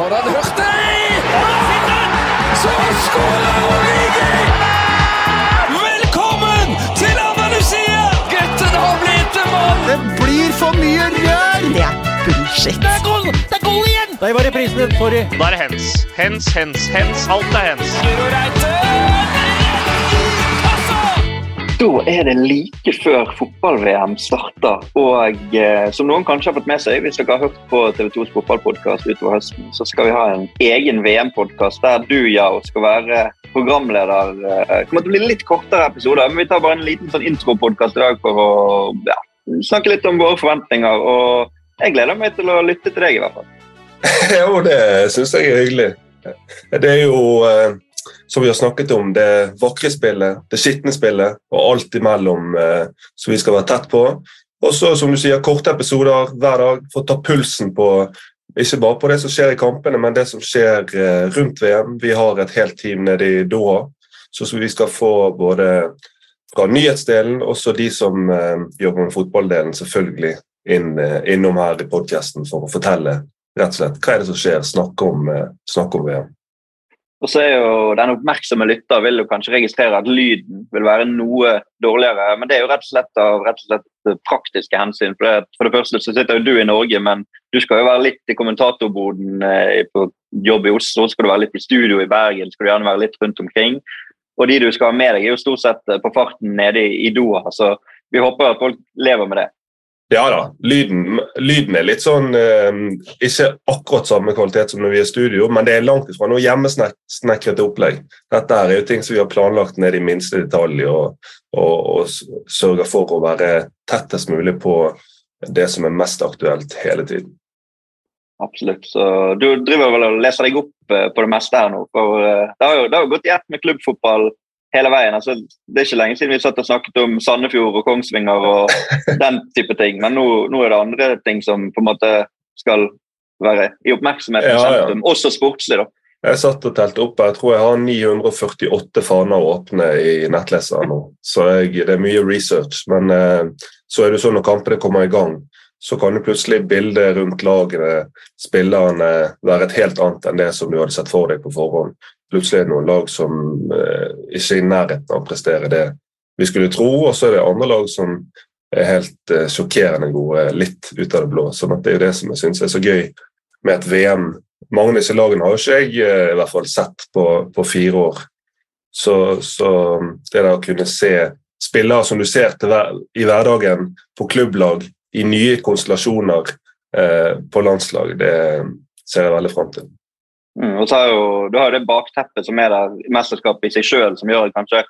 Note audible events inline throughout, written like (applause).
Konrad Hurtig! Så skårer Origi! Velkommen til Andalusia! Gutten har blitt en mann! Det blir for mye rør! Det er bullshit. Det er goal! Det er goal igjen! Der var reprisen. Sorry. Da er det hens. Hens, hens, hens. Alt er hens. Guro Reite! Da er det like før fotball-VM starter. Og eh, som noen kanskje har fått med seg, hvis dere har hørt på TV 2s fotballpodkast utover høsten, så skal vi ha en egen VM-podkast der du, Yao, skal være programleder. Eh, Det kommer til å bli litt kortere episoder, men vi tar bare en liten sånn intropodkast i dag for å ja, snakke litt om våre forventninger. Og jeg gleder meg til å lytte til deg, i hvert fall. (laughs) Jo, det syns jeg er hyggelig. Det er jo, eh, som vi har snakket om, det vakre spillet, det skitne spillet og alt imellom eh, som vi skal være tett på. Og så, som du sier, korte episoder hver dag for å ta pulsen på ikke bare på det som skjer i kampene, men det som skjer eh, rundt VM. Vi har et helt team nede i Doha, så så vi skal få både fra nyhetsdelen, også de som eh, jobber med fotballdelen, selvfølgelig inn, eh, innom her i podkasten for å fortelle rett og slett hva er det som skjer, snakke om, eh, snakke om VM. Og så er jo Den oppmerksomme lytter vil jo kanskje registrere at lyden vil være noe dårligere. Men det er jo rett og slett av rett og slett praktiske hensyn. For det, for det første så sitter jo du i Norge, men du skal jo være litt i kommentatorboden eh, på jobb i Oslo. Skal du være litt i studio i Bergen, skal du gjerne være litt rundt omkring. Og de du skal ha med deg, er jo stort sett eh, på farten nede i, i Doha. Så vi håper at folk lever med det. Ja da, lyden, lyden er litt sånn eh, Ikke akkurat samme kvalitet som når vi er i studio, men det er langt ifra noe hjemmesnekret opplegg. Dette er jo ting som vi har planlagt ned i minste detalj og, og, og sørger for å være tettest mulig på det som er mest aktuelt hele tiden. Absolutt. Så du driver vel og leser deg opp eh, på det meste her nå. For eh, det har jo, det har gått i ett med klubbfotball hele veien. Altså, det er ikke lenge siden vi satt og snakket om Sandefjord og Kongsvinger og (laughs) den type ting. Men nå, nå er det andre ting som på en måte skal være i oppmerksomheten Ja, ja. sentrum. Også sportslig, da. Jeg satt og telte opp, jeg tror jeg har 948 faner åpne i nettleseren nå. Så jeg, det er mye research. Men eh, så er det sånn når kampene kommer i gang, så kan jo plutselig bildet rundt lagene, spillerne, være et helt annet enn det som du hadde sett for deg på forhånd. Plutselig er det noen lag som eh, ikke er i nærheten av å prestere det vi skulle tro, og så er det andre lag som er helt eh, sjokkerende gode, litt ut av det blå. Sånn at det er jo det som jeg syns er så gøy med et VM. Mange av disse lagene har ikke jeg eh, i hvert fall sett på, på fire år. Så, så det der å kunne se spillere som du ser hver, i hverdagen på klubblag, i nye konstellasjoner eh, på landslag, det ser jeg veldig fram til. Mm, og så har jo, Du har jo det bakteppet som er der, mesterskapet i seg sjøl, som gjør at kanskje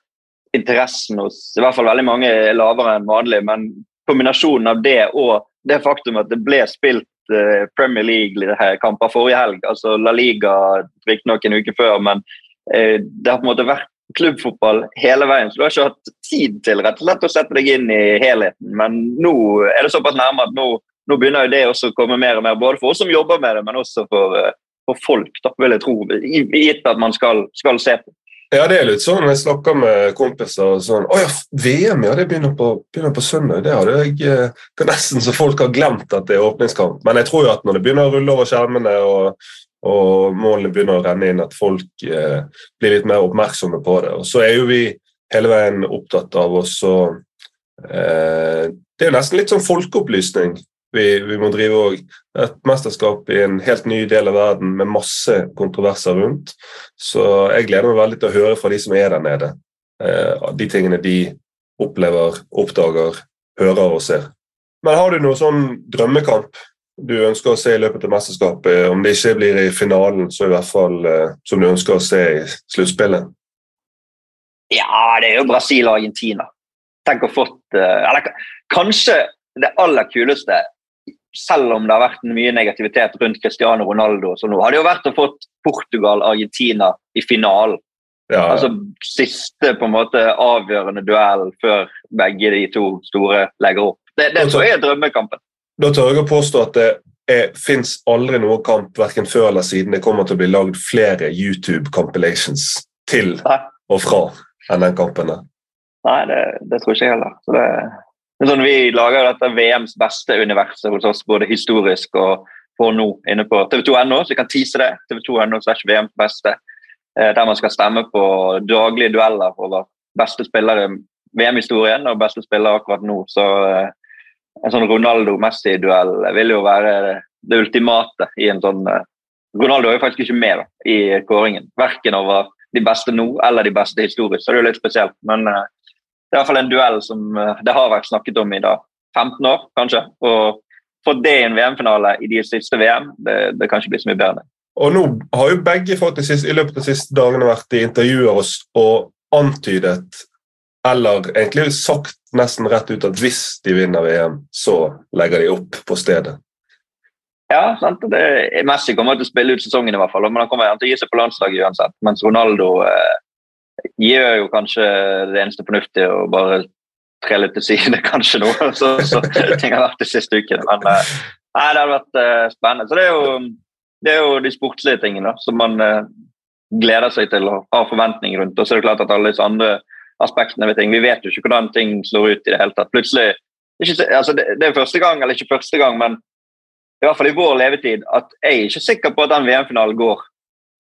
interessen hos i hvert fall veldig mange er lavere enn vanlig. Men kombinasjonen av det og det faktum at det ble spilt eh, Premier League-kamper forrige helg, altså La Liga riktignok en uke før, men eh, det har på en måte vært klubbfotball hele veien, så du har ikke hatt tid til rett og slett å sette deg inn i helheten. Men nå er det såpass nærme at nå, nå begynner jo det også å komme mer og mer, både for oss som jobber med det, men også for, eh, for folk, da, vil jeg tro, gitt at man skal, skal se på. Ja, det er litt sånn jeg snakker med kompiser og sånn Å ja, VM, ja, det begynner på, begynner på søndag. Det hadde jeg eh, Det er nesten så folk har glemt at det er åpningskamp. Men jeg tror jo at når det begynner å rulle over skjermene og, og målene begynner å renne inn, at folk eh, blir litt mer oppmerksomme på det. Og så er jo vi hele veien opptatt av også eh, Det er jo nesten litt sånn folkeopplysning vi, vi må drive òg. Et mesterskap i en helt ny del av verden med masse kontroverser rundt. Så jeg gleder meg veldig til å høre fra de som er der nede. Eh, de tingene de opplever, oppdager, hører og ser. Men har du noe sånn drømmekamp du ønsker å se i løpet av mesterskapet? Om det ikke blir i finalen, så i hvert fall eh, som du ønsker å se i sluttspillet? Ja, det er jo Brasil og Argentina. Tenk å fått eh, Eller kanskje det aller kuleste, selv om det har vært mye negativitet rundt Cristiano Ronaldo, så nå hadde jo vært å fått Portugal-Argentina i finalen. Ja, Altså siste på en måte avgjørende duell før begge de to store legger opp. Det, det tror jeg er drømmekampen. Da tør jeg å påstå at det fins aldri noen kamp hverken før eller siden det kommer til å bli lagd flere YouTube-compilations til Nei, og fra enn den kampen der. nei det, det tror ikke jeg heller. Så det, sånn, vi lager dette VMs beste universet hos oss, både historisk og for nå inne på TV2.no, så vi kan tease det. TV2.no slash VM beste. Eh, der man skal stemme på daglige dueller over beste spillere i VM-historien og beste spiller akkurat nå. Så eh, en sånn Ronaldo-Messi-duell vil jo være det ultimate i en sånn eh, Ronaldo er jo faktisk ikke med da, i kåringen. Verken over de beste nå eller de beste historisk, så det er jo litt spesielt. Men uh, det er i hvert fall en duell som uh, det har vært snakket om i da 15 år, kanskje. Og få det i en VM-finale i de siste VM, det, det kan ikke bli så mye bedre. Og nå har jo begge siste, i løpet av de siste dagene vært i intervjuer og, og antydet, eller egentlig sagt nesten rett ut, at hvis de vinner VM, så legger de opp på stedet. Ja, sant? Det, Messi kommer til å spille ut sesongen, i hvert fall, men han kommer til å gi seg på landslaget uansett. Mens Ronaldo eh, gjør jo kanskje det eneste fornuftige å bare tre litt til side, (laughs) kanskje nå. (laughs) Så, så ting har vært de siste ukene. Men eh, det har vært eh, spennende. Så det er, jo, det er jo de sportslige tingene som man eh, gleder seg til og har forventninger rundt. Og så er det klart at alle disse andre aspektene ved ting, Vi vet jo ikke hvordan ting slår ut i det hele tatt. Plutselig, ikke, altså det, det er første gang, eller ikke første gang, men i hvert fall i vår levetid, at jeg er ikke sikker på at den VM-finalen går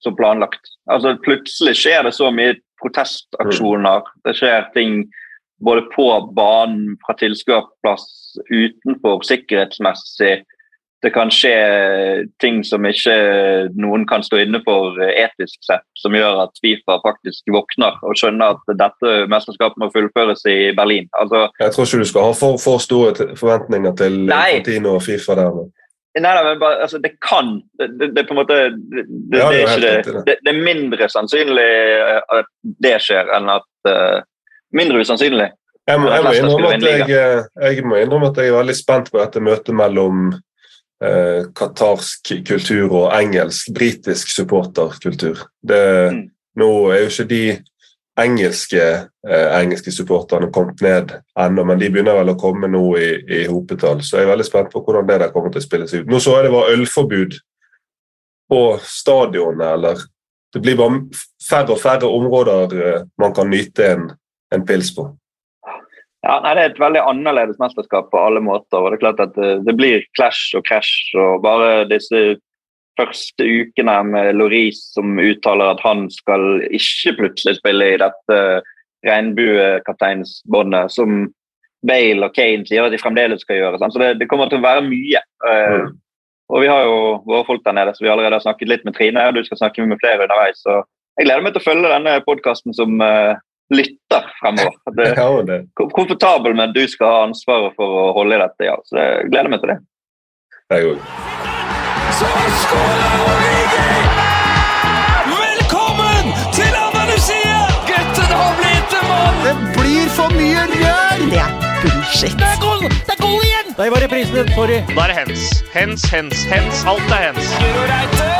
som planlagt. Altså Plutselig skjer det så mye protestaksjoner. Det skjer ting både på banen, fra tilskuerplass, utenfor, sikkerhetsmessig. Det kan skje ting som ikke noen kan stå inne for etisk sett, som gjør at Fifa faktisk våkner og skjønner at dette mesterskapet må fullføres i Berlin. Altså, jeg tror ikke du skal ha for, for store forventninger til Infantino og Fifa der. Men. Nei, nei, men bare, altså, det kan det, det, det, på en måte det, det, ja, det, er ikke det, det, er mindre sannsynlig at det skjer, enn at uh, Mindre usannsynlig. Jeg må, jeg, må jeg, eh, jeg må, innrømme at jeg, er veldig spent på dette møtet mellom uh, katarsk kultur og engelsk, britisk supporterkultur. Mm. Nå er jo ikke de engelske, eh, engelske supporterne kommet ned ennå, men de begynner vel å komme nå i, i hopetall. Så jeg er veldig spent på hvordan det der kommer til å spilles ut. Nå så jeg det var ølforbud på stadionet, eller Det blir bare færre og færre områder eh, man kan nyte en, en pils på. Ja, nei, Det er et veldig annerledes mesterskap på alle måter. og Det er klart at det, det blir clash og crash. og Bare disse første ukene med Loris som uttaler at han skal ikke plutselig spille i dette regnbuekapteinsbåndet, som Bale og Kane sier at de fremdeles skal gjøre. Så det, det, kommer til å være mye. Uh, og vi har jo våre folk der nede, så vi allerede har snakket litt med Trine. og Du skal snakke med flere underveis. så jeg gleder meg til å følge denne podkasten som uh, lytter fremover. Det, (laughs) ja, det. Komfortabel med at du skal ha ansvaret for å holde i dette, ja. Så jeg gleder meg til det. Jeg òg! Velkommen til Andalusia! Gutten har blitt en mann! Det blir for mye rør! Det er bullshit. Det er gold, det er gold igjen! Det var reprisen. Sorry. Da er det hens. Hens, hens, hens. Alt er hens. Moderne